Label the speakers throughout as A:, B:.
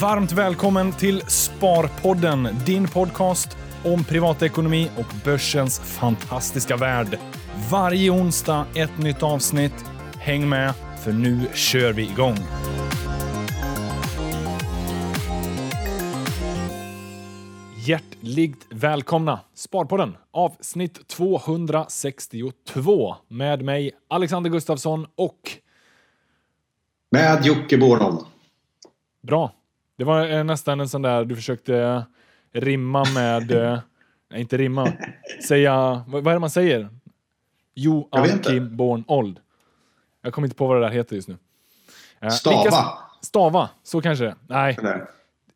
A: Varmt välkommen till Sparpodden, din podcast om privatekonomi och börsens fantastiska värld. Varje onsdag ett nytt avsnitt. Häng med, för nu kör vi igång. Hjärtligt välkomna! Sparpodden, avsnitt 262 med mig Alexander Gustafsson och...
B: Med Jocke Bornholm.
A: Bra. Det var eh, nästan en sån där du försökte rimma med... eh, nej, inte rimma. Säga... Vad vad är det man säger? Joakim Born Old. Jag kommer inte på vad det där heter just nu. Eh,
B: Stava.
A: lika- Stava, så kanske det är. Nej,
B: Eller?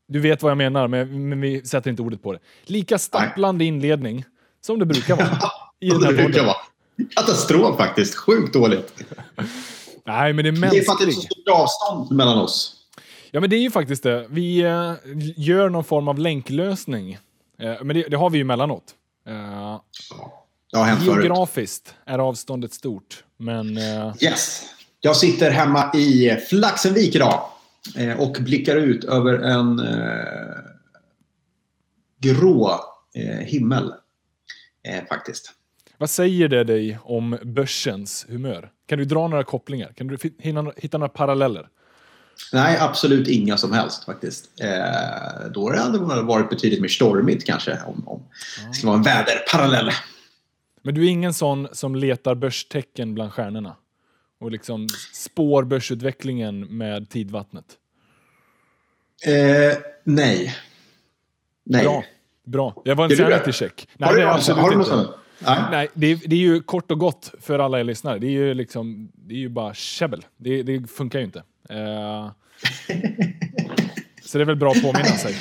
A: du vet vad jag menar, men, men vi sätter inte ordet på det. Lika stapplande inledning som det brukar vara. I den
B: det brukar
A: podden.
B: vara. Katastrof faktiskt. Sjukt dåligt.
A: Nej, men det är
B: Det är för att det är
A: mänskligt.
B: så stort avstånd mellan oss.
A: Ja, men det är ju faktiskt det. Vi eh, gör någon form av länklösning. Eh, men det, det har vi ju emellanåt. Uh,
B: Det hänt förut.
A: geografiskt är avståndet stort, men eh,
B: Yes. Jag sitter hemma i Flaxenvik idag eh, och blickar ut över en eh, grå eh, himmel. Eh, faktiskt.
A: vad säger det dig om börsens humör? Kan du dra några kopplingar? Kan du hitta några paralleller?
B: Nej, absolut inga som helst faktiskt. Eh, då hade det varit betydligt mer stormigt kanske om, om det skulle vara en väderparallell.
A: Men du är ingen sån som letar börstecken bland stjärnorna? Och liksom spår börsutvecklingen med tidvattnet?
B: Eh, nej. Nej.
A: Bra. Bra. Det var en sanity check. Nej,
B: Har
A: det
B: du, alltså, har du något sånt? Nej.
A: Nej, det är, det är ju kort och gott för alla er lyssnare. Det är ju liksom, det är ju bara käbbel. Det, det funkar ju inte. Eh, så det är väl bra att påminna sig.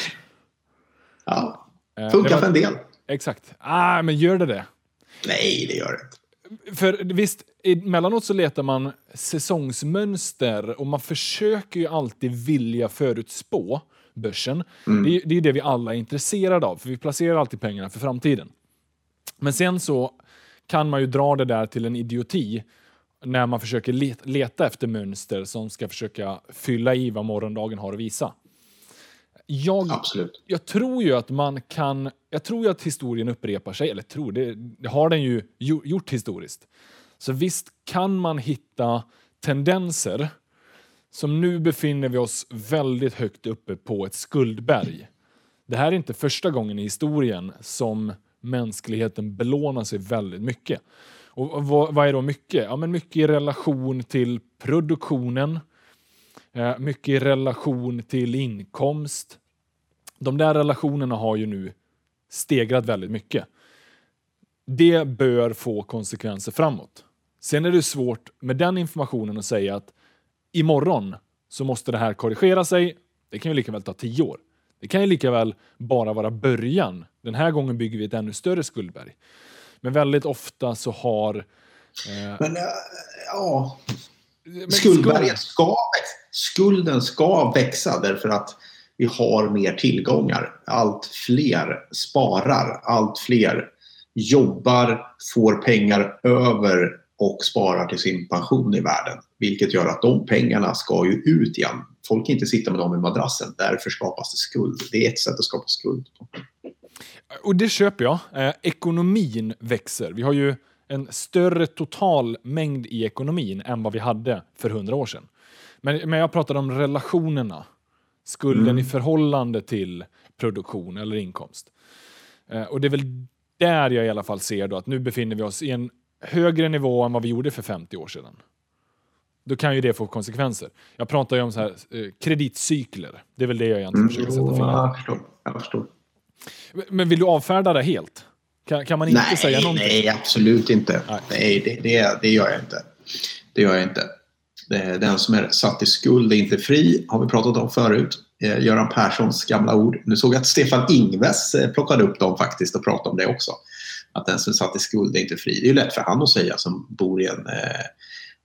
B: Ja.
A: Eh,
B: Funkar
A: var-
B: för en del.
A: Exakt. Ah, men gör det det?
B: Nej, det gör det inte.
A: För visst, emellanåt så letar man säsongsmönster och man försöker ju alltid vilja förutspå börsen. Det, är, det är det vi alla är intresserade av, för vi placerar alltid pengarna för framtiden. Men sen så kan man ju dra det där till en idioti när man försöker let, leta efter mönster som ska försöka fylla i vad morgondagen har att visa. Jag,
B: Absolut.
A: jag tror ju att man kan... Jag tror ju att historien upprepar sig, eller tror, det, det har den ju gjo- gjort historiskt. Så visst kan man hitta tendenser som nu befinner vi oss väldigt högt uppe på ett skuldberg. Det här är inte första gången i historien som mänskligheten belånar sig väldigt mycket. Och vad, vad är då mycket? Ja, men mycket i relation till produktionen, eh, mycket i relation till inkomst. De där relationerna har ju nu stegrat väldigt mycket. Det bör få konsekvenser framåt. Sen är det svårt med den informationen att säga att imorgon så måste det här korrigera sig. Det kan ju lika väl ta tio år. Det kan ju lika väl bara vara början. Den här gången bygger vi ett ännu större skuldberg. Men väldigt ofta så har... Eh,
B: Men äh, ja,
A: men
B: skuldberget
A: skuld-
B: ska. Skulden ska växa därför att vi har mer tillgångar. Allt fler sparar. Allt fler jobbar, får pengar över och sparar till sin pension i världen. Vilket gör att de pengarna ska ju ut igen. Folk kan inte sitta med dem i madrassen. Därför skapas det skuld. Det är ett sätt att skapa skuld.
A: Och det köper jag. Eh, ekonomin växer. Vi har ju en större total mängd i ekonomin än vad vi hade för hundra år sedan. Men, men jag pratar om relationerna. Skulden i förhållande till produktion eller inkomst. Eh, och det är väl där jag i alla fall ser då att nu befinner vi oss i en högre nivå än vad vi gjorde för 50 år sedan. Då kan ju det få konsekvenser. Jag pratar ju om så här, eh, kreditcykler. Det är väl det jag egentligen försöker sätta fingret på.
B: jag förstår.
A: Men vill du avfärda det helt? Kan, kan man inte
B: nej,
A: säga någonting?
B: Nej, absolut inte.
A: Nej.
B: Nej, det, det, det gör jag inte. Det gör jag inte. Den som är satt i skuld är inte fri, har vi pratat om förut. Eh, Göran Perssons gamla ord. Nu såg jag att Stefan Ingves eh, plockade upp dem faktiskt och pratade om det också. Att den som är satt i skuld är inte fri. Det är ju lätt för han att säga som bor i en eh,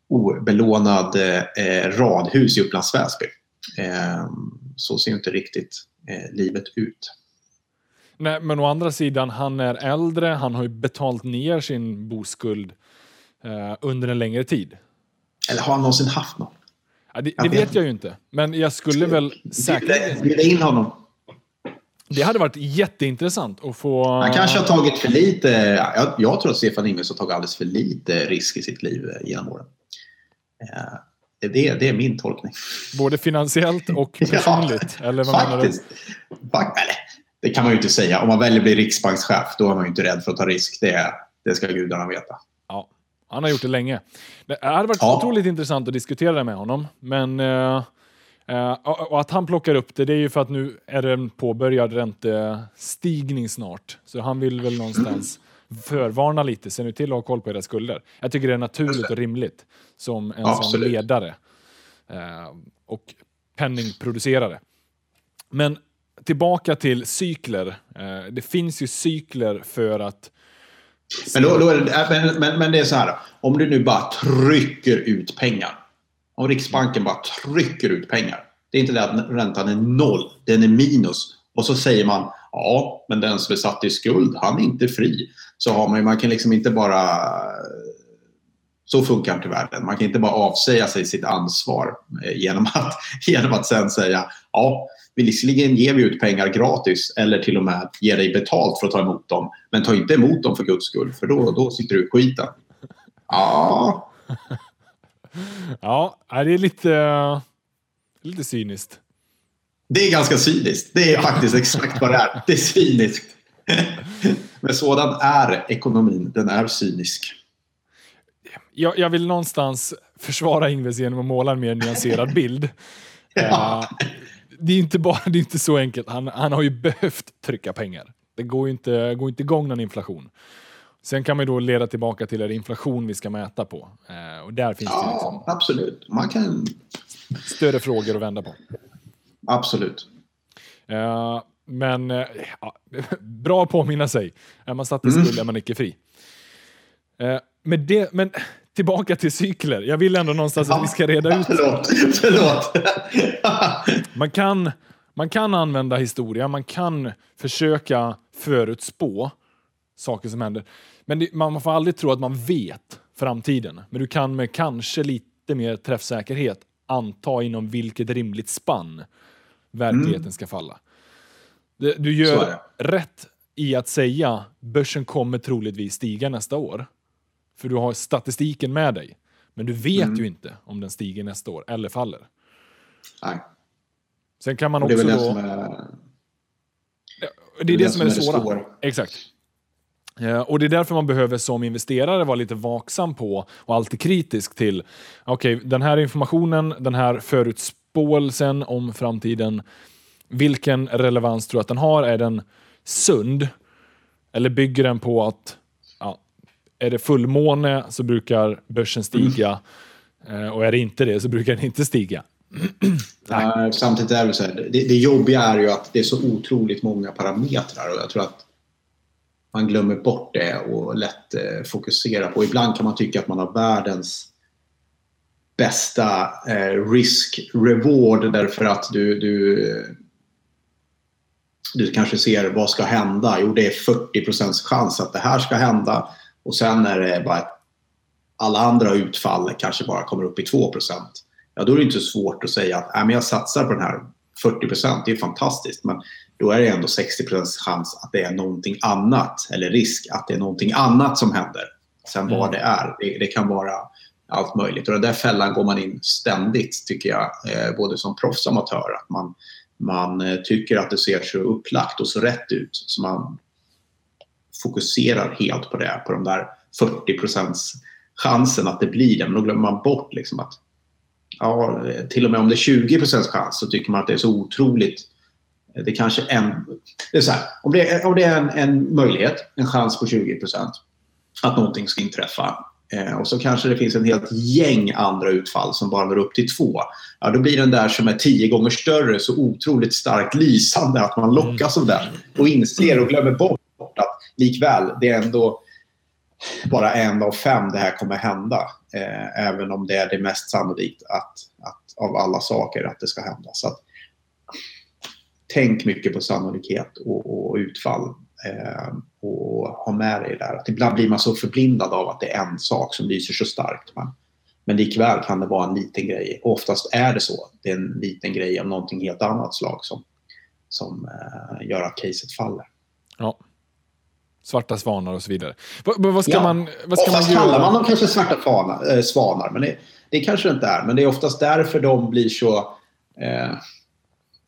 B: obelånad eh, radhus i Upplands Väsby. Eh, så ser inte riktigt eh, livet ut.
A: Nej, men å andra sidan, han är äldre, han har ju betalt ner sin boskuld eh, under en längre tid.
B: Eller har han någonsin haft någon?
A: Ja, det, det vet jag ju inte, men jag skulle väl säkert...
B: Bjuda in honom.
A: Det hade varit jätteintressant att få...
B: Han kanske har tagit för lite... Jag, jag tror att Stefan Ingves har tagit alldeles för lite risk i sitt liv eh, genom åren. Eh, Det, det, är min tolkning.
A: Både finansiellt och personligt?
B: Ja,
A: eller vad
B: Faktiskt. Fak- eller, det kan man ju inte säga. Om man väljer att bli riksbankschef, då är man ju inte rädd för att ta risk. Det, det ska gudarna veta.
A: Ja, han har gjort det länge. Det hade varit
B: Ja.
A: otroligt intressant att diskutera det med honom. Men, eh, eh, och att han plockar upp det, det är ju för att nu är det en påbörjad räntestigning snart. Så han vill väl någonstans förvarna lite, se nu till att ha koll på era skulder. Jag tycker det är naturligt och rimligt som en sån
B: Absolut.
A: ledare eh, och penningproducerare. Men tillbaka till cykler. Eh, det finns ju cykler för att
B: Men, då, då är det, äh, men, men, men det är så här. Om du nu bara trycker ut pengar. Om Riksbanken bara trycker ut pengar. Det är inte det att räntan är noll. Den är minus. Och så säger man ja, men den som är satt i skuld, han är inte fri. Så har man, ju- man kan liksom inte bara... Så funkar inte världen. Man kan inte bara avsäga sig sitt ansvar eh, genom att, genom att sen säga ja, visserligen ger vi ut pengar gratis eller till och med ger dig betalt för att ta emot dem. Men ta inte emot dem för guds skull, för då, då sitter du i skiten. Ja,
A: Ja, det är lite, lite cyniskt.
B: det är ganska cyniskt. Det är faktiskt exakt vad det är. Det är cyniskt. Men sådan är ekonomin. Den är cynisk.
A: Jag, jag vill någonstans försvara Ingves genom att måla en mer nyanserad bild.
B: Ja.
A: Eh, det är inte bara det är inte så enkelt. Han, han har ju behövt trycka pengar. Det går ju inte, går inte igång någon inflation. Sen kan man ju då leda tillbaka till är det inflation vi ska mäta på. Eh, och där finns det liksom
B: Ja, absolut. Man kan...
A: större frågor att vända på.
B: Absolut.
A: Eh, men ja, bra att påminna sig. Är man satt i
B: Mm.
A: skuld är man icke fri. Men, det, men tillbaka till cykler. Jag vill ändå någonstans att vi ska reda ut.
B: Förlåt. Förlåt.
A: Man kan, man kan använda historia, man kan försöka förutspå saker som händer. Men det, man får aldrig tro att man vet framtiden. Men du kan med kanske lite mer träffsäkerhet anta inom vilket rimligt spann verkligheten ska falla. Du gör rätt i att säga börsen kommer troligtvis stiga nästa år. För du har statistiken med dig. Men du vet
B: Mm.
A: ju inte om den stiger nästa år eller faller.
B: Nej.
A: Sen kan man
B: Det är
A: också
B: väl det som är...
A: Det är det, som är det svåra. Exakt. Eh, Och det är därför man behöver som investerare vara lite vaksam på och alltid kritisk till okej, den här informationen, den här förutspåelsen om framtiden, vilken relevans tror du att den har? Är den sund? Eller bygger den på att är det fullmåne så brukar börsen stiga mm. och är det inte det så brukar den inte stiga.
B: Nej, samtidigt är det så här, det, det jobbiga är ju att det är så otroligt många parametrar och jag tror att man glömmer bort det och lätt eh, fokuserar på. Ibland kan man tycka att man har världens bästa eh, risk-reward därför att du, du, du kanske ser vad ska hända. Jo, det är 40% chans att det här ska hända och sen är det bara alla andra utfall kanske bara kommer upp i 2 ja, då är det inte så svårt att säga att "Nej, men jag satsar på den här 40% det är fantastiskt. Men då är det ändå 60 chans att det är någonting annat, eller risk att det är någonting annat som händer. Sen vad
A: Mm.
B: det är, det, det kan vara allt möjligt. Och den där fällan går man in ständigt, tycker jag, eh, både som proffs och amatör. Att man, man eh, tycker att det ser så upplagt och så rätt ut. Så man fokuserar helt på det, på de där 40 procents chansen att det blir det. Men då glömmer man bort liksom att ja, till och med om det är 20 procents chans så tycker man att det är så otroligt. Det kanske en... Det är så här, om det är, om det är en, en möjlighet, en chans på 20 procent, att någonting ska inträffa eh, och så kanske det finns en helt gäng andra utfall som bara når upp till två. Ja, då blir den där som är tio gånger större så otroligt starkt lysande att man lockas av den och inser och glömmer bort att likväl, det är ändå bara en av fem det här kommer hända. Eh, även om det är det mest sannolikt att, att av alla saker att det ska hända. Så att, tänk mycket på sannolikhet och, och utfall. Eh, och ha med dig det där. Att ibland blir man så förblindad av att det är en sak som lyser så starkt. Men, Men likväl kan det vara en liten grej. Och oftast är det så. Det är en liten grej av någonting helt annat slag som, som eh, gör att caset faller.
A: Ja. Svarta svanar och så vidare. Vad, vad ska
B: Ja.
A: man, vad ska
B: Oftast
A: man göra?
B: kallar man dem kanske svarta fana, eh, svanar, men det, det kanske det inte är. Men det är oftast därför de blir så... Eh,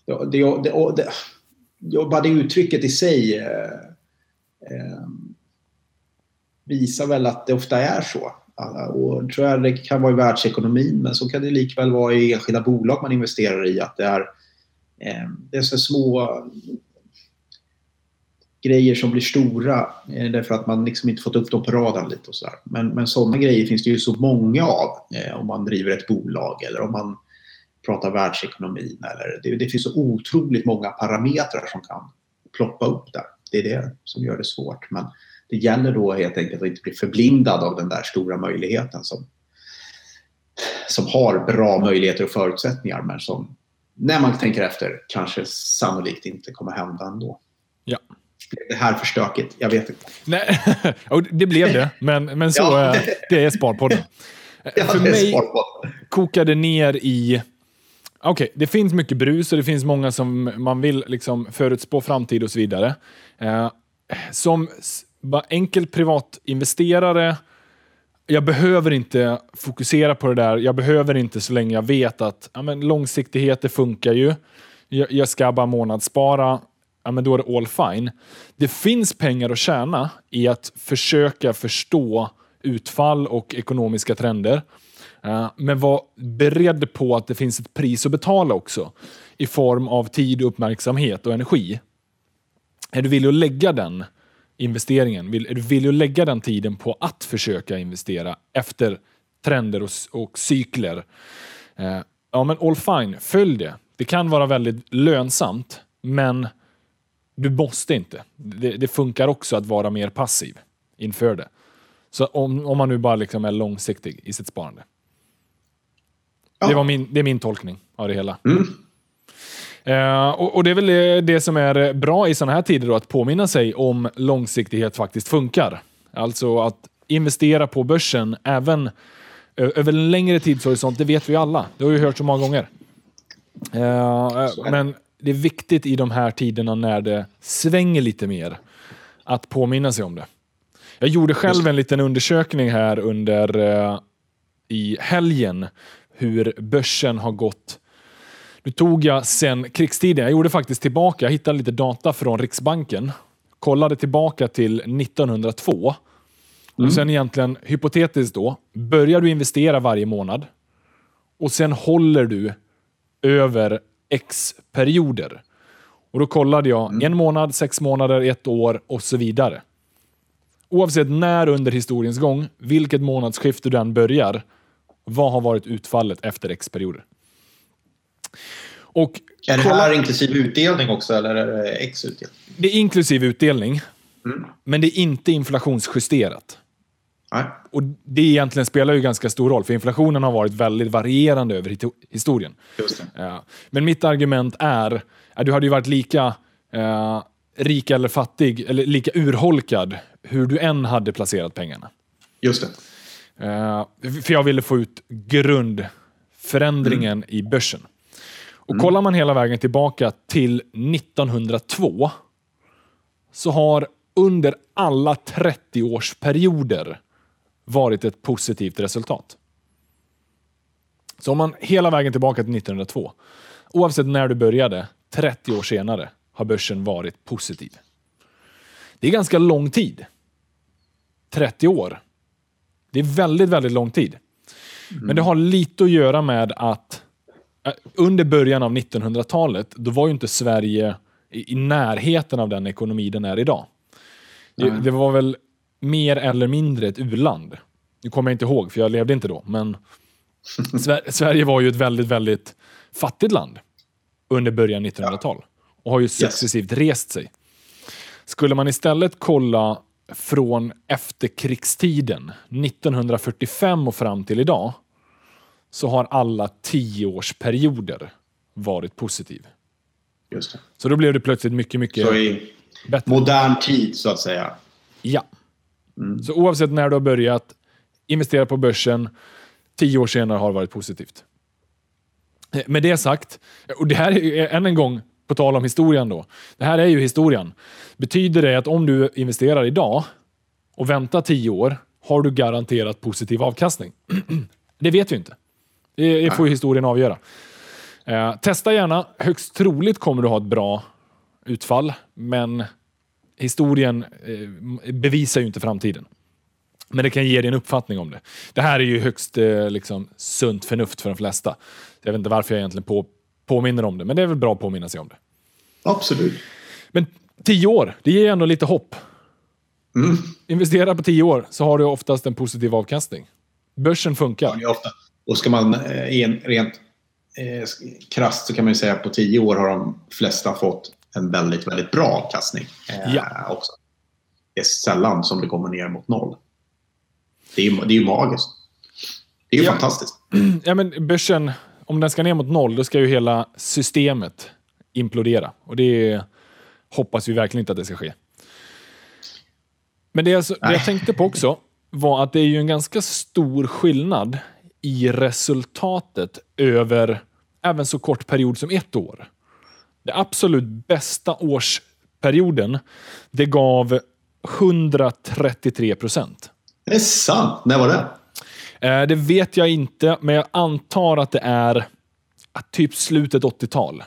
B: det, det, det, det, bara det uttrycket i sig eh, eh, visar väl att det ofta är så. Alla- Och tror jag det kan vara i världsekonomin, men så kan det likväl vara i enskilda bolag man investerar i. Att det är, eh, det är så små grejer som blir stora eh, därför att man liksom inte fått upp dem på radarn lite och sådär. Men, men sådana grejer finns det ju så många av eh, om man driver ett bolag eller om man pratar världsekonomin. Eller, det, det finns så otroligt många parametrar som kan ploppa upp där. Det är det som gör det svårt. Men det gäller då helt enkelt att inte bli förblindad av den där stora möjligheten som, som har bra möjligheter och förutsättningar men som när man tänker efter kanske sannolikt inte kommer hända ändå.
A: Ja.
B: Det här för stökigt, jag vet inte.
A: Nej, det blev det, men, men så
B: Ja.
A: är, det är Sparpodden.
B: Ja,
A: För mig
B: på.
A: kokade ner i... Okej, det finns mycket brus och det finns många som man vill liksom förutspå framtid och så vidare. Eh, som enkel privatinvesterare, jag behöver inte fokusera på det där. Jag behöver inte så länge jag vet att ja, men långsiktighet, det funkar ju. Jag, jag ska bara månadsspara. Ja, men då är det all fine. Det finns pengar att tjäna i att försöka förstå utfall och ekonomiska trender. Eh, men var beredd på att det finns ett pris att betala också i form av tid, uppmärksamhet och energi. Är du villig att lägga den investeringen? Vill, är du villig att lägga den tiden på att försöka investera efter trender och, och cykler? Eh, ja, men all fine, följ det. Det kan vara väldigt lönsamt, men du måste inte. Det, det funkar också att vara mer passiv inför det. Så om, om man nu bara liksom är långsiktig i sitt sparande.
B: Ja.
A: Det, var min, det är min tolkning av det hela.
B: Mm.
A: Eh, och, och det är väl det, som är bra i sådana här tider då, att påminna sig om långsiktighet faktiskt funkar. Alltså att investera på börsen även över en längre tidshorisont, det vet vi alla. Det har vi hört så många gånger.
B: Det.
A: men det är viktigt i de här tiderna när det svänger lite mer att påminna sig om det. Jag gjorde själv en liten undersökning här under eh, i helgen hur börsen har gått. Nu tog jag sen krigstiden, jag gjorde faktiskt tillbaka, jag hittade lite data från Riksbanken, kollade tillbaka till 1902 och sen egentligen hypotetiskt då, börjar du investera varje månad och sen håller du över x perioder. Och då kollade jag en månad, sex månader, ett år och så vidare. Oavsett när under historiens gång, vilket månadsskifte du än börjar, vad har varit utfallet efter x perioder? Och
B: Är det
A: kolla-
B: här inklusive utdelning också eller är det ex-utdelning?
A: det är inklusive utdelning,
B: Mm.
A: men det är inte inflationsjusterat.
B: Nej.
A: Och det egentligen spelar ju ganska stor roll, för inflationen har varit väldigt varierande över historien. Ja. Men mitt argument är att du hade ju varit lika eh, rik eller fattig, eller lika urholkad, hur du än hade placerat pengarna.
B: Just det.
A: Eh, för jag ville få ut grundförändringen i börsen. Och kollar man hela vägen tillbaka till 1902 så har under alla 30-årsperioder varit ett positivt resultat. Så om man hela vägen tillbaka till 1902, oavsett när du började, 30 år senare, har börsen varit positiv. Det är ganska lång tid. 30 år. Det är väldigt, väldigt lång tid. Men det har lite att göra med att eh, under början av 1900-talet, då var ju inte Sverige i, närheten av den ekonomi den är idag. Det, det var väl mer eller mindre ett u-land. Nu kommer jag inte ihåg, för jag levde inte då, men Sver- Sverige var ju ett väldigt, väldigt fattigt land under början av 1900-tal och har ju successivt rest sig. Skulle man istället kolla från efterkrigstiden, 1945 och fram till idag, så har alla tioårsperioder varit positiv.
B: Just det.
A: Så då blev det plötsligt mycket, mycket
B: Så i
A: bättre.
B: modern tid så att säga.
A: Ja.
B: Mm.
A: Så oavsett när du har börjat investera på börsen, Tio år senare har det varit positivt. Eh, Med det sagt, och det här är än en gång på tal om historien då. Det här är ju historien. Betyder det att om du investerar idag och väntar tio år, har du garanterat positiv avkastning? det vet vi inte. Det får historien avgöra. Eh, testa gärna. Högst troligt kommer du ha ett bra utfall, men historien eh, bevisar ju inte framtiden. Men det kan ge dig en uppfattning om det. Det här är ju högst eh, liksom, sunt förnuft för de flesta. Jag vet inte varför jag egentligen på, påminner om det, men det är väl bra att påminna sig om det.
B: Absolut.
A: Men tio år, det ger ändå lite hopp.
B: Mm.
A: Investera på tio år så har du oftast en positiv avkastning. Börsen funkar.
B: Ja, ofta. Och ska man eh, en, rent eh, krasst så kan man ju säga att på tio år har de flesta fått en väldigt, väldigt bra avkastning. Eh,
A: Ja.
B: också. Det är sällan som det kommer ner mot noll. Det är ju, det är ju magiskt. Det är ju
A: Ja.
B: fantastiskt.
A: Ja, men börsen, om den ska ner mot noll, då ska ju hela systemet implodera. Och det hoppas vi verkligen inte att det ska ske. Men det, jag, det jag tänkte på också var att det är ju en ganska stor skillnad i resultatet över även så kort period som ett år. Det absolut bästa årsperioden, det gav 133 procent.
B: Det är sant. När var det?
A: Eh, det vet jag inte, men jag antar att det är typ slutet 80-tal.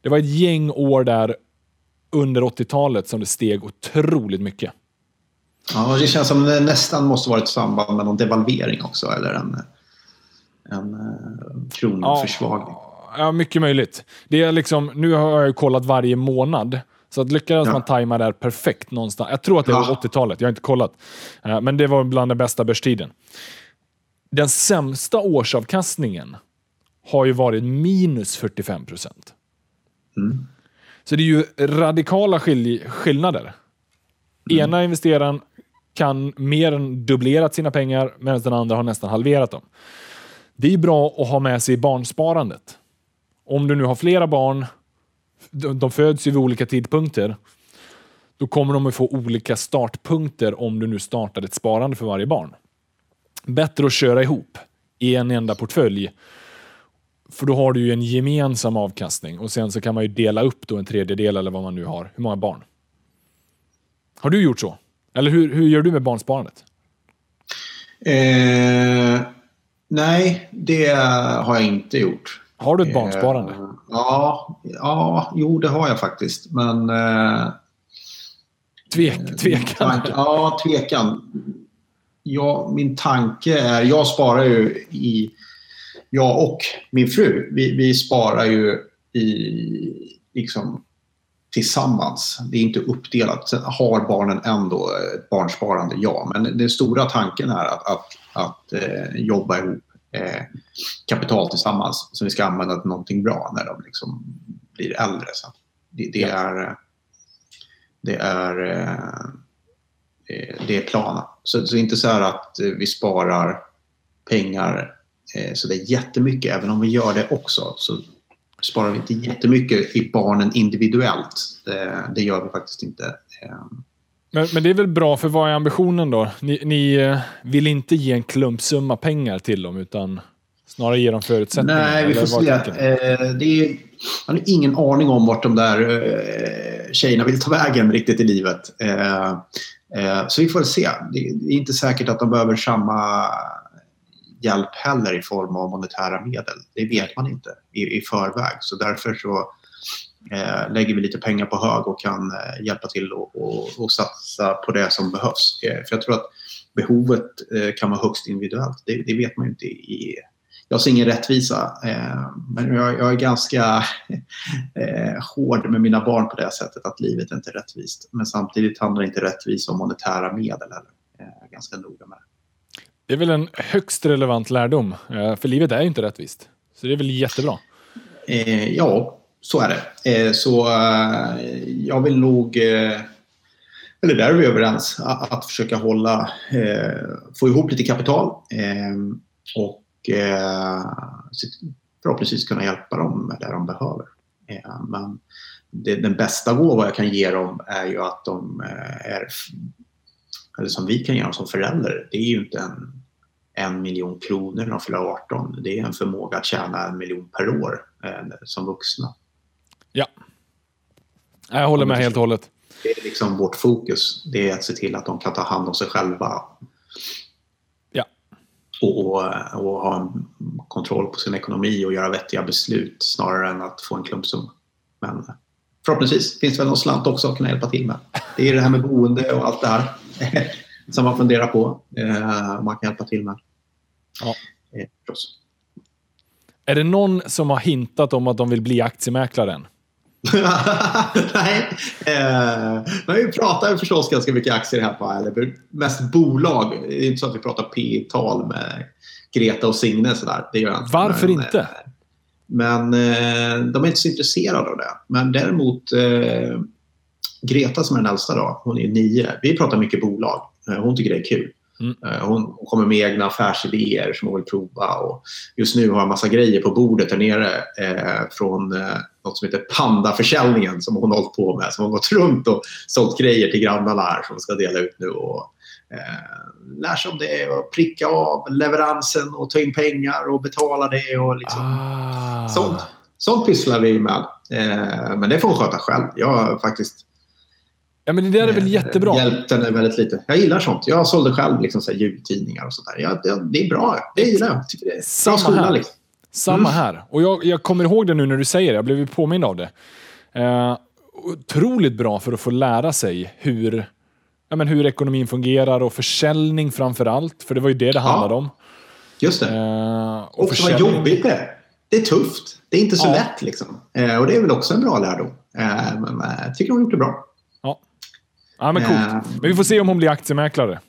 A: Det var ett gäng år där under 80-talet som det steg otroligt mycket.
B: Ja, det känns som det nästan måste varit samband med någon devalvering också. Eller en, en eh, kronförsvagning.
A: Ja, mycket möjligt. Det är liksom, nu har jag ju kollat varje månad. Så att lyckades
B: Ja.
A: man tajma det här perfekt någonstans. Jag tror att det var
B: Ja.
A: 80-talet, jag har inte kollat. Eh, Men det var bland den bästa börstiden. Den sämsta årsavkastningen har ju varit minus 45 procent.
B: Mm.
A: Så det är ju radikala skilj- skillnader. Ena investeraren kan mer än dubblerat sina pengar medan den andra har nästan halverat dem. Det är bra att ha med sig i barnsparandet. Om du nu har flera barn, de, de föds ju vid olika tidpunkter, då kommer de att få olika startpunkter om du nu startar ett sparande för varje barn. Bättre att köra ihop i en enda portfölj för då har du ju en gemensam avkastning och sen så kan man ju dela upp då en tredjedel eller vad man nu har. Hur många barn? Har du gjort så? Eller hur, hur gör du med barnsparandet?
B: Eh, nej, det har jag inte gjort.
A: Har du ett barnsparande?
B: Eh, ja, ja, jo det har jag faktiskt. Men... Eh,
A: Tvek, tvekan?
B: tank, ja, tvekan. Ja, min tanke är... Jag sparar ju i... Jag och min fru, vi, vi sparar ju i, liksom, tillsammans. Det är inte uppdelat. Sen har barnen ändå ett barnsparande, ja. Men den stora tanken är att, att, att eh, jobba ihop eh, kapital tillsammans som vi ska använda till någonting bra när de liksom blir äldre. Så det, det är... Det är, eh, eh, det är planen. Så, så inte så här att eh, vi sparar pengar eh, så det är jättemycket. Även om vi gör det också så sparar vi inte jättemycket i barnen individuellt. Det gör vi faktiskt inte.
A: Men, men det är väl bra, för vad är ambitionen då? Ni, ni eh, vill inte ge en klumpsumma pengar till dem, utan snarare ge dem förutsättningar?
B: Nej, vi får se. Eh, det är, man har ingen aning om vart de där eh, tjejerna vill ta vägen riktigt i livet. Eh, eh, så vi får se. Det, det är inte säkert att de behöver samma hjälp heller i form av monetära medel. Det vet man inte i, i förväg. Så därför så eh, lägger vi lite pengar på hög och kan eh, hjälpa till och, och, och satsa på det som behövs. Eh, för jag tror att behovet eh, kan vara högst individuellt. Det, det vet man ju inte i, jag ser ingen rättvisa, eh, men jag, är ganska eh, hård med mina barn på det sättet att livet inte är rättvist. Men samtidigt handlar inte rättvisa om monetära medel heller. Jag är ganska noga med det.
A: Det är väl en högst relevant lärdom, för livet är ju inte rättvist. Så det är väl jättebra.
B: Ja, så är det. Eh, så eh, jag vill nog, eh, eller där är vi överens, att, försöka hålla, få ihop lite kapital och eh, förhoppningsvis kunna hjälpa dem där de behöver. Men det, den bästa gåva jag kan ge dem är ju att de är, eller som vi kan ge dem som förälder, det är ju inte en en miljon kronor när de fyller 18. Det är en förmåga att tjäna en miljon per år som vuxna.
A: Ja. Jag håller med helt och hållet.
B: Det är liksom vårt fokus. Det är att se till att de kan ta hand om sig själva.
A: Ja.
B: Och, och, och ha en kontroll på sin ekonomi och göra vettiga beslut snarare än att få en klumpsumma. Men förhoppningsvis finns det väl någon slant också att kunna hjälpa till med. Det är det här med boende och allt det här som man funderar på. Eh, man kan hjälpa till med.
A: Ja.
B: Eh, förstås.
A: Är det någon som har hintat om att de vill bli aktiemäklaren?
B: Nej, eh, men vi pratar förstås ganska mycket aktier här på eller mest bolag. Det är inte så att vi pratar P tal med Greta och Signe sådär. Det gör jag.
A: Varför
B: men,
A: inte?
B: Eh, men eh, de är inte så intresserade av det. Men däremot eh, Greta som är den äldsta då, hon är nio. Vi pratar mycket bolag. Eh, hon tycker det är kul.
A: Mm.
B: Hon kommer med egna affärsidéer som hon vill prova. Och just nu har jag en massa grejer på bordet där nere eh, från eh, något som heter Pandaförsäljningen som hon har hållit på med. Som har gått runt och sålt grejer till grannarna här som ska dela ut nu. Och, eh, lär sig om det och pricka av leveransen och ta in pengar och betala det. Och liksom,
A: Ah.
B: sånt, sånt pysslar vi med. Eh, men det får hon sköta själv. Jag har faktiskt
A: Ja, men det där är väl jättebra.
B: Hjälpt henne väldigt lite. Jag gillar sånt. Jag sålde själv liksom, så här, jultidningar och sånt där. Ja, det, det är bra. Det gillar jag. Tycker det är
A: Samma
B: skola.
A: här.
B: Liksom.
A: Samma
B: Mm.
A: här. Och jag, jag kommer ihåg det nu när du säger det. Jag blev ju påmind av det. Eh, otroligt bra för att få lära sig hur, ja, men hur ekonomin fungerar och försäljning framför allt. För det var ju det det handlade om.
B: Just det.
A: Eh, och
B: och vad jobbigt det är. Det är tufft. Det är inte så
A: Ja.
B: lätt. Liksom. Eh, och det är väl också en bra lärdom. Eh, men eh, jag tycker hon har gjort det bra.
A: Ja. men coolt.
B: Eh.
A: Men vi får se om hon blir aktiemäklare.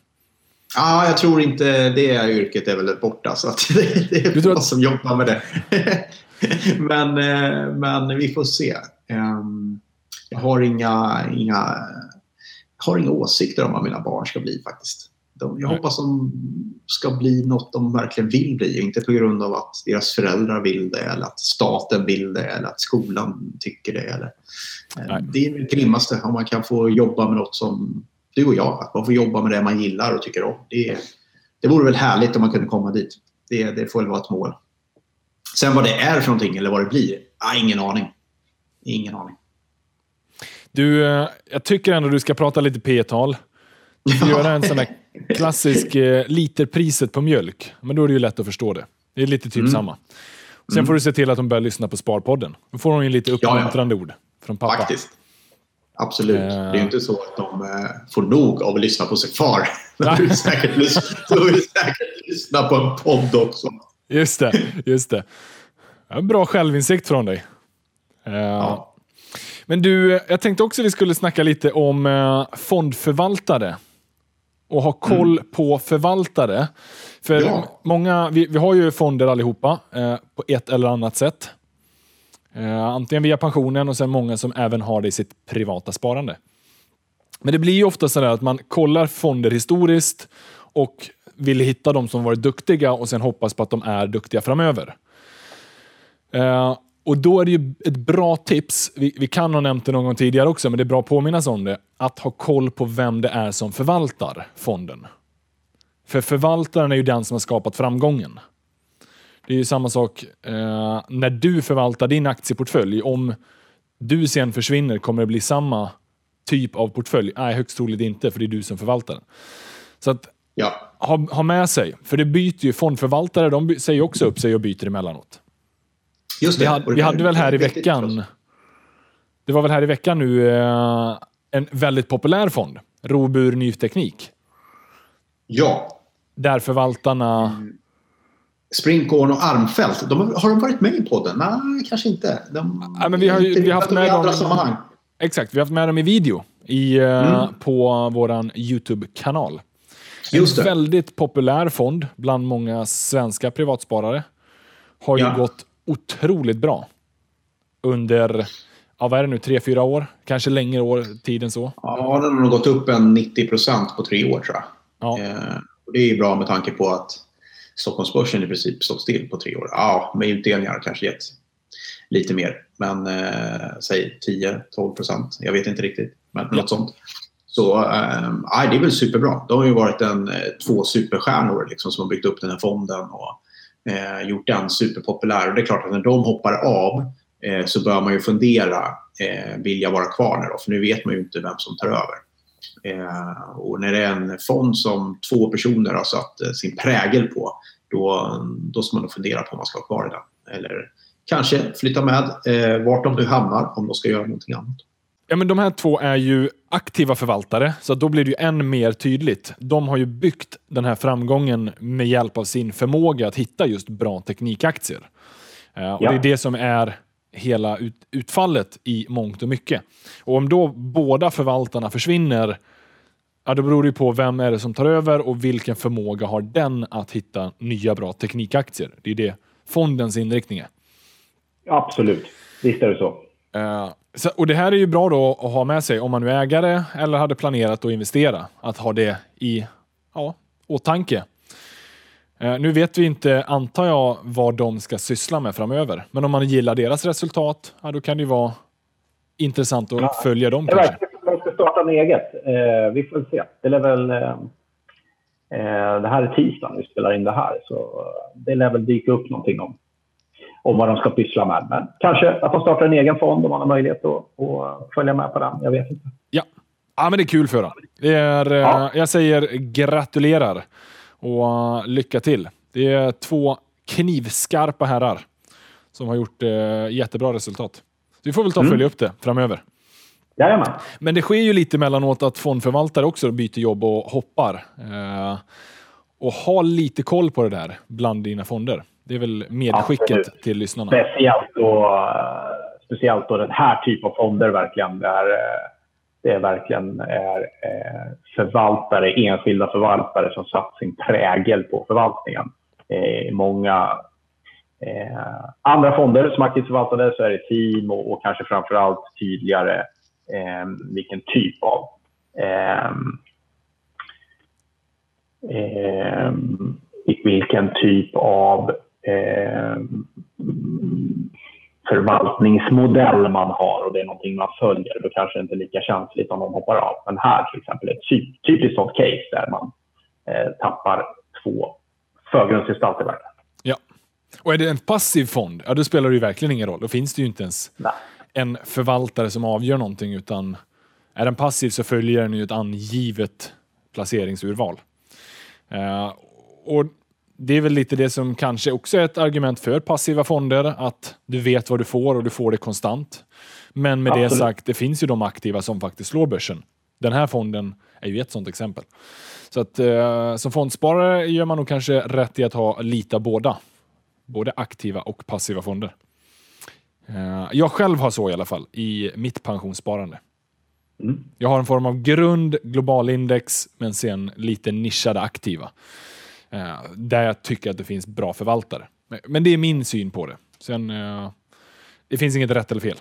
B: Ja, jag tror inte det yrket är väl borta. Så att det, det är
A: Du tror att-
B: som jobbar med det. men, eh, men vi får se. Ehm, Jag har inga, inga, har inga åsikter om vad mina barn ska bli faktiskt. De, jag hoppas de ska bli något de verkligen vill bli. Inte på grund av att deras föräldrar vill det eller att staten vill det eller att skolan tycker det. Eller, eh,
A: Nej.
B: det är det grimmaste om man kan få jobba med något som du och jag. Att man får jobba med det man gillar och tycker om. Det, det vore väl härligt om man kunde komma dit. Det, det får väl vara ett mål. Sen vad det är för någonting eller vad det blir, ah, ingen aning. Ingen aning.
A: Du, eh, jag tycker ändå du ska prata lite P-tal. Du får göra en sån där klassisk eh, literpriset på mjölk. Men då är det ju lätt att förstå det. Det är lite typ
B: Mm.
A: samma. Sen
B: Mm.
A: får du se till att de börjar lyssna på Sparpodden. Då får de ju lite
B: ja.
A: uppmuntrande ord från pappa.
B: Faktiskt. Absolut.
A: Eh.
B: Det är ju inte så att de eh, får nog av att lyssna på sin far. De vill säkert, lys- de vill säkert lyssna på en podd också.
A: Just det, just det. Ja, bra självinsikt från dig. Eh,
B: Ja.
A: Men du, jag tänkte också vi skulle snacka lite om eh, fondförvaltare. Och ha koll på förvaltare. För
B: Mm. Ja.
A: många, vi, vi har ju fonder allihopa eh, på ett eller annat sätt. Eh, antingen via pensionen och sen många som även har det i sitt privata sparande. Men det blir ju ofta så att man kollar fonder historiskt och vill hitta de som varit duktiga och sen hoppas på att de är duktiga framöver. Eh, och då är det ju ett bra tips, vi, vi kan ha nämnt det någon gång tidigare också, men det är bra att påminnas om det, att ha koll på vem det är som förvaltar fonden. För förvaltaren är ju den som har skapat framgången. Det är ju samma sak eh, när du förvaltar din aktieportfölj. Om du sen försvinner kommer det bli samma typ av portfölj? Nej, högst troligt inte, för det är du som förvaltar den. Så att
B: Ja.
A: ha, ha med sig, för det byter ju fondförvaltare, de säger också upp sig och byter emellanåt.
B: Just det.
A: Vi, hade, vi hade väl här i veckan, det var väl här i veckan nu, eh, en väldigt populär fond, Robur Ny Teknik,
B: Ja.
A: där förvaltarna,
B: Mm. Sprinkorn och Armfelt, de, har de varit med i podden? Nej, kanske inte. De,
A: Ja, men vi har
B: inte
A: vi har haft med dem-
B: sammanhang.
A: exakt, vi har haft med dem i video i, eh,
B: Mm.
A: på våran YouTube-kanal.
B: Just
A: en väldigt populär fond bland många svenska privatsparare. Har ju
B: Ja.
A: gått otroligt bra under, ja, vad är det nu, tre, fyra år? Kanske längre år, tid än så.
B: Ja, den har nog gått upp en 90 procent på tre år tror jag.
A: Ja.
B: Eh, och det är ju bra med tanke på att Stockholmsbörsen i princip stått still på tre år. Ja, med utdelningar kanske gett lite mer. Men eh, säg 10-12 procent. Jag vet inte riktigt. Men
A: Ja.
B: något sånt. Så äh, det är väl superbra. De har ju varit en, två superstjärnor liksom, som har byggt upp den här fonden och eh, gjort den superpopulär. Och det är klart att när de hoppar av eh, så bör man ju fundera, eh, vill jag vara kvar nu då? För nu vet man ju inte vem som tar över. Eh, och när det är en fond som två personer har satt eh, sin prägel på, då, då ska man nog fundera på om man ska vara kvar i den. Eller kanske flytta med eh, vart de nu hamnar om de ska göra någonting annat.
A: Ja, men de här två är ju aktiva förvaltare, så då blir det ju än mer tydligt. De har ju byggt den här framgången med hjälp av sin förmåga att hitta just bra teknikaktier. Uh, och Det är det som är hela ut, utfallet i mångt och mycket. Och om då båda förvaltarna försvinner, ja, då beror det på vem är det som tar över och vilken förmåga har den att hitta nya bra teknikaktier. Det är det fondens inriktning är.
C: Absolut, visst är det så.
A: Uh, så, och Det här är ju bra då att ha med sig om man nu är ägare eller hade planerat att investera. Att ha det i ja, åtanke. Uh, nu vet vi inte, antar jag, vad de ska syssla med framöver. Men om man gillar deras resultat, ja, då kan det ju vara intressant att ja, följa dem.
C: Verkar som de ska starta en eget. Uh, vi får se. Det lär väl... det här är tisdagen vi spelar in det här, så det lär väl dyka upp någonting om om vad de ska pyssla med. Men kanske att de startar en egen fond om man har möjlighet att, att följa med på den. Jag vet inte.
A: Ja, ja men det är kul för dem. Det är, ja. Jag säger gratulerar och lycka till. Det är två knivskarpa herrar som har gjort uh, jättebra resultat. vi får väl ta och mm. följa mm. upp det framöver.
C: Jajamän.
A: Men det sker ju lite mellanåt att fondförvaltare också byter jobb och hoppar. Uh, och ha lite koll på det där bland dina fonder. Det är väl medskicket Absolut. till lyssnarna.
C: Speciellt då, speciellt då den här typen av fonder verkligen. Där det är verkligen är eh, förvaltare, enskilda förvaltare som satt sin prägel på förvaltningen. I många eh, andra fonder som aktivt förvaltade så är det team och, och kanske framför allt tydligare eh, vilken typ av eh, eh, vilken typ av eh, förvaltningsmodell man har och det är någonting man följer, då kanske det inte är lika känsligt om de hoppar av. Men här till exempel är ett typiskt sånt case där man eh, tappar två förgrundsgestalter. Verkligen.
A: Ja, och är det en passiv fond, ja då spelar det ju verkligen ingen roll. Då finns det ju inte ens Nej. en förvaltare som avgör någonting, utan är den passiv så följer den ju ett angivet placeringsurval. Uh, och det är väl lite det som kanske också är ett argument för passiva fonder, att du vet vad du får och du får det konstant. Men med Absolut. det sagt, det finns ju de aktiva som faktiskt slår börsen. Den här fonden är ju ett sådant exempel. Så att eh, som fondsparare gör man nog kanske rätt i att ha lite av båda. Både aktiva och passiva fonder. Eh, jag själv har så i alla fall i mitt pensionssparande. Mm. Jag har en form av grund, globalindex, men sen lite nischade aktiva. Eh, där jag tycker att det finns bra förvaltare. Men det är min syn på det. Sen, eh, det finns inget rätt eller fel.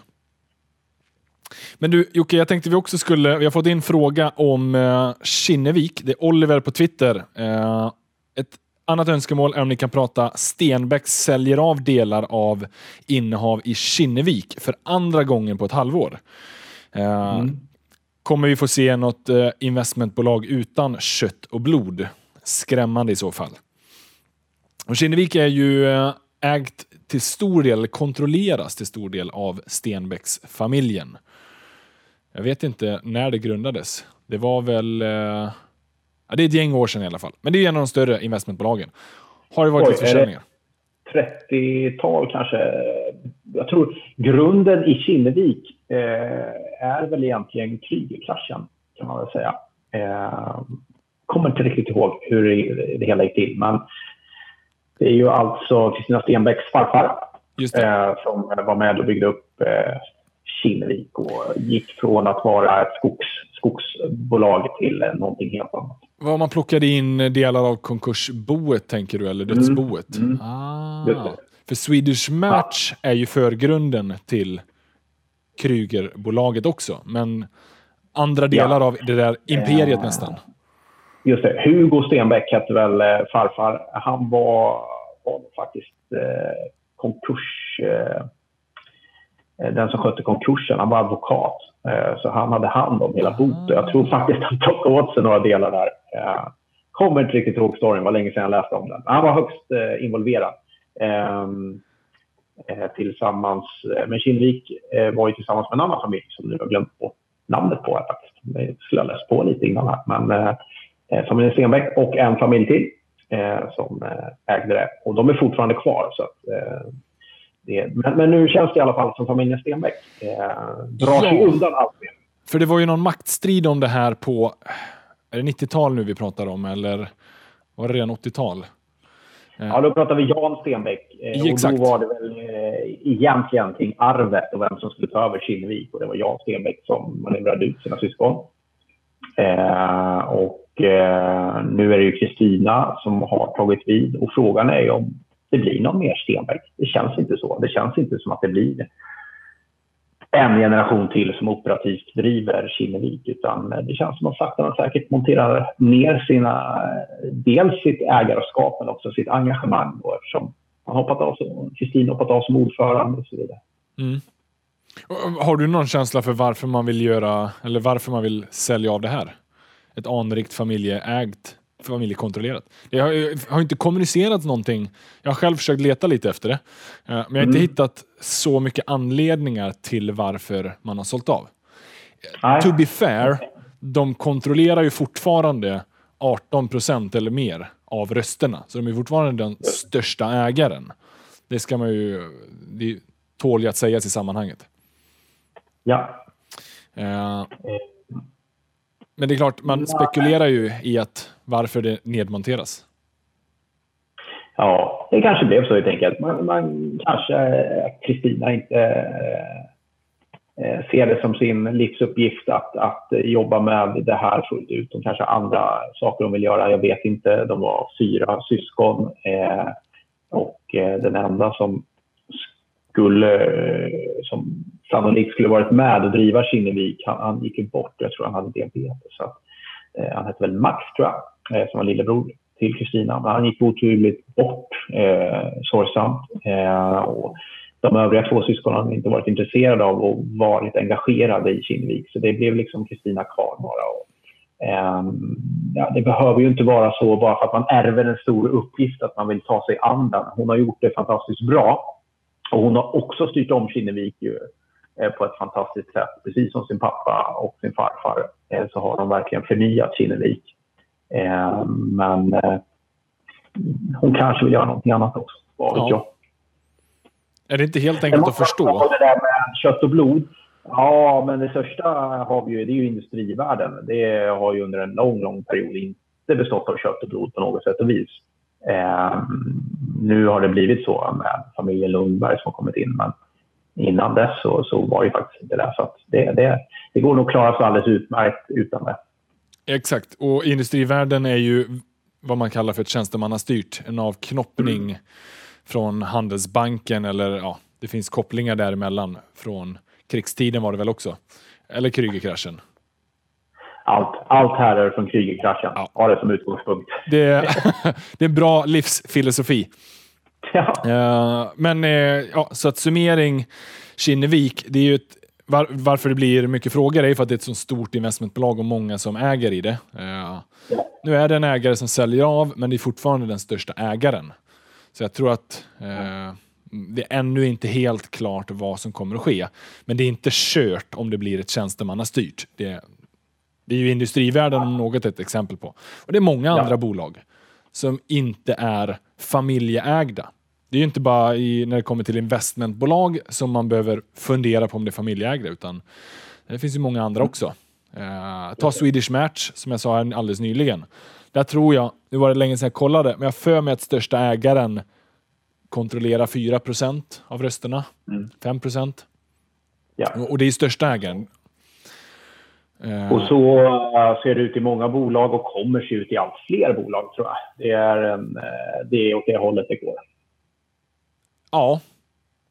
A: Men du Jocke, jag tänkte vi också skulle, vi har fått in fråga om eh, Kinnevik. Det är Oliver på Twitter. Eh, ett annat önskemål är om ni kan prata Stenbeck säljer av delar av innehav i Kinnevik för andra gången på ett halvår. Eh, mm. Kommer vi få se något eh, investmentbolag utan kött och blod? Skrämmande i så fall. Och Kinnevik är ju eh, ägt till stor del, kontrolleras till stor del av Stenbecks-familjen. Jag vet inte när det grundades. Det var väl... Eh, ja, det är ett gäng år sedan i alla fall. Men det är en av de större investmentbolagen. Har det varit lite försäljningar?
C: 30-tal kanske. Jag tror grunden i Kinnevik eh, är väl egentligen Krygerkraschen, kan man väl säga. Eh, kommer inte riktigt ihåg hur det hela gick till. Men det är ju alltså Kristina Stenbecks farfar eh, som var med och byggde upp eh, Kinnevik och gick från att vara ett skogs, skogsbolag till eh, någonting helt annat.
A: Vad man plockade in delar av konkursboet, tänker du, eller dödsboet? Mm. Mm. Ah. För Swedish Match ja. är ju förgrunden till Krygerbolaget också, men andra delar ja. av det där imperiet eh, nästan.
C: Just det. Hugo Stenbeck hette väl eh, farfar. Han var, var faktiskt eh, konkurs... Eh, eh, den som skötte konkursen, han var advokat. Eh, så han hade hand om hela boet. Jag tror faktiskt han plockade åt sig några delar där. Eh, kommer inte riktigt ihåg storyn, det var länge sedan jag läste om den. Han var högst eh, involverad. Ehm, eh, tillsammans eh, med Kinnvik var ju tillsammans med en annan familj som nu har glömt bort namnet på Jag faktiskt. Jag skulle ha läst på lite innan här. Men familjen Stenbeck och en familj till som ägde det. Och de är fortfarande kvar. Så att, det, men, men, nu känns det i alla fall som familjen Stenbeck eh, drar sig undan allt mer.
A: För det var ju någon maktstrid om det här på, är det 90-tal nu vi pratar om eller var det redan 80-tal?
C: Eh. Ja, då pratar vi Jan Stenbeck. Eh, Exakt. Och då var det väl eh, egentligen kring arvet och vem som skulle ta över Kinnevik. Och det var Jan Stenbeck som manövrerade ut sina syskon. Eh, och eh, nu är det ju Kristina som har tagit vid. Och frågan är ju om det blir någon mer Stenbeck. Det känns inte så. Det känns inte som att det blir en generation till som operativt driver Kinnevik utan det känns som att sakta men säkert monterar ner sina, dels sitt ägarskap men också sitt engagemang då, eftersom han hoppat av, Kristin hoppat av som ordförande och så vidare. Mm.
A: Har du någon känsla för varför man vill göra eller varför man vill sälja av det här? Ett anrikt familjeägt familjekontrollerat. Det har, har inte kommunicerats någonting. Jag har själv försökt leta lite efter det. Eh, men jag har inte mm. hittat så mycket anledningar till varför man har sålt av. Nej. To be fair, de kontrollerar ju fortfarande 18 procent eller mer av rösterna. Så de är fortfarande den största ägaren. Det ska man ju... Det tål att sägas i sammanhanget.
C: Ja.
A: Uh, men det är klart, man spekulerar ju i att varför det nedmonteras.
C: Ja, det kanske blev så helt enkelt. Man, man kanske, Kristina inte eh, ser det som sin livsuppgift att, att jobba med det här fullt ut. De kanske har andra saker de vill göra. Jag vet inte. De var fyra syskon eh, och eh, den enda som skulle, eh, som sannolikt skulle varit med och driva Kinnevik, han, han gick ju bort. Jag tror han hade diabetes. Så att, eh, han hette väl Max, tror jag, eh, som var lillebror till Kristina. Men han gick oturligt bort, eh, sorgsamt. Eh, och de övriga två syskonen har inte varit intresserade av och varit engagerade i Kinnevik. Så det blev liksom Kristina kvar bara. Och, eh, ja, det behöver ju inte vara så bara för att man ärver en stor uppgift att man vill ta sig an den. Hon har gjort det fantastiskt bra. Och hon har också styrt om Kinnevik ju, eh, på ett fantastiskt sätt. Precis som sin pappa och sin farfar eh, så har de verkligen förnyat Kinnevik. Eh, men hon kanske vill göra någonting annat också. Vad vet jag.
A: Är det inte helt enkelt att förstå?
C: Det där med kött och blod. Ja, men det största har vi ju, det är ju industrivärlden. Det har ju under en lång, lång period inte bestått av kött och blod på något sätt och vis. Eh, nu har det blivit så med familjen Lundberg som har kommit in, men innan dess så, så var det faktiskt inte det. Så det, det, det går nog att klara sig alldeles utmärkt utan det.
A: Exakt, och industrivärlden är ju vad man kallar för ett tjänstemannastyrt. En avknoppning mm. från Handelsbanken eller ja, det finns kopplingar däremellan. Från krigstiden var det väl också? Eller Krügerkraschen?
C: Allt, allt här är från Krügerkraschen. Ja. Ha det som utgångspunkt.
A: Det, det är en bra livsfilosofi. Ja. Uh, men uh, ja, så att summering, Kinnevik, det är ju ett, var, varför det blir mycket frågor är för att det är ett så stort investmentbolag och många som äger i det. Uh, ja. Nu är det en ägare som säljer av, men det är fortfarande den största ägaren. Så jag tror att det är ännu inte helt klart vad som kommer att ske. Men det är inte kört om det blir ett tjänstemannastyrt. Det, det är ju industrivärlden om något ett exempel på. Och det är många andra ja. bolag som inte är familjeägda. Det är ju inte bara i, när det kommer till investmentbolag som man behöver fundera på om det är familjeägda, utan det finns ju många andra mm. också. Uh, ta Swedish Match, som jag sa alldeles nyligen. Där tror jag, nu var det länge sedan jag kollade, men jag för mig att största ägaren kontrollerar 4% av rösterna. Mm. 5 Ja. Och det är största ägaren.
C: Eh. Och så eh, ser det ut i många bolag och kommer se ut i allt fler bolag tror jag. Det är, en, eh, det är åt det hållet det går.
A: Ja,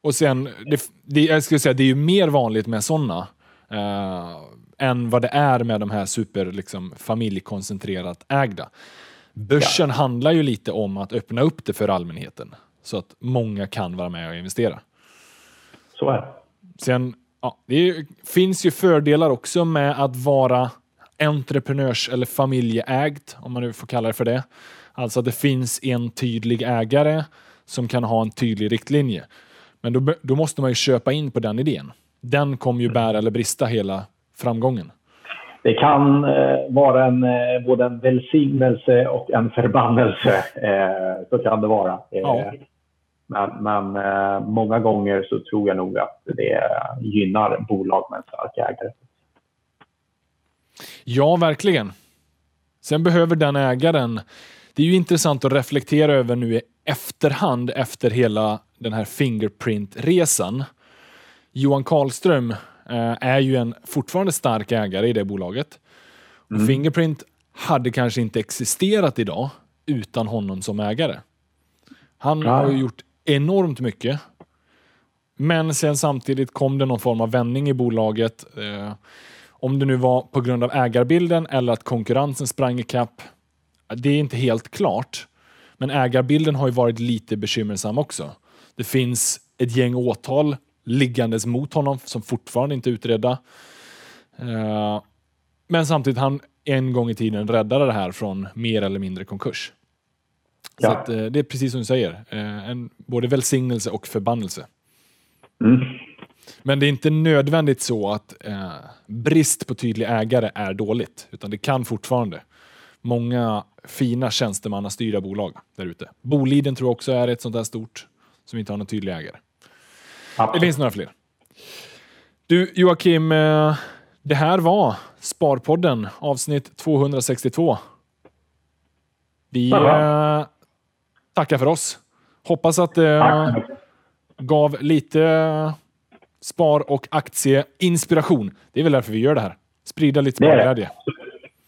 A: och sen, det, det, jag skulle säga det är ju mer vanligt med sådana eh, än vad det är med de här super liksom, familjekoncentrerat ägda. Börsen ja. handlar ju lite om att öppna upp det för allmänheten så att många kan vara med och investera.
C: Så är det.
A: Sen, ja, det finns ju fördelar också med att vara entreprenörs eller familjeägt, om man nu får kalla det för det. Alltså att det finns en tydlig ägare som kan ha en tydlig riktlinje. Men då, då måste man ju köpa in på den idén. Den kommer ju bära eller brista hela framgången.
C: Det kan eh, vara en, eh, både en välsignelse och en förbannelse. Eh, så kan det vara. Eh, ja. Men, men eh, många gånger så tror jag nog att det gynnar bolag med en stark ägare.
A: Ja, verkligen. Sen behöver den ägaren... Det är ju intressant att reflektera över nu i efterhand efter hela den här Fingerprint-resan. Johan Karlström eh, är ju en fortfarande stark ägare i det bolaget. Mm. Fingerprint hade kanske inte existerat idag utan honom som ägare. Han ja. har ju gjort enormt mycket. Men sen samtidigt kom det någon form av vändning i bolaget. Eh, om det nu var på grund av ägarbilden eller att konkurrensen sprang ikapp. Det är inte helt klart. Men ägarbilden har ju varit lite bekymmersam också. Det finns ett gäng åtal liggandes mot honom som fortfarande inte är utredda. Eh, men samtidigt han en gång i tiden räddade det här från mer eller mindre konkurs. Ja. Så att, uh, det är precis som du säger, uh, en, både välsignelse och förbannelse. Mm. Men det är inte nödvändigt så att brist på tydlig ägare är dåligt, utan det kan fortfarande många fina tjänstemannastyrda bolag där ute. Boliden tror jag också är ett sånt där stort som inte har någon tydlig ägare. Absolut. Det finns några fler. Du Joakim, eh, det här var Sparpodden avsnitt 262. Vi eh, tackar för oss. Hoppas att det gav lite spar och aktieinspiration. Det är väl därför vi gör det här. Sprida lite sparglädje.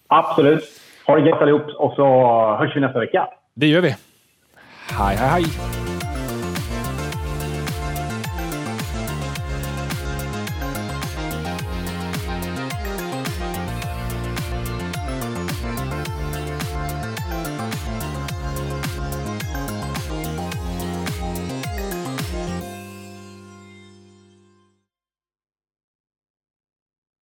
C: Absolut. Ha det gött allihop och så hörs vi nästa vecka.
A: Det gör vi. Hej, hej, hej.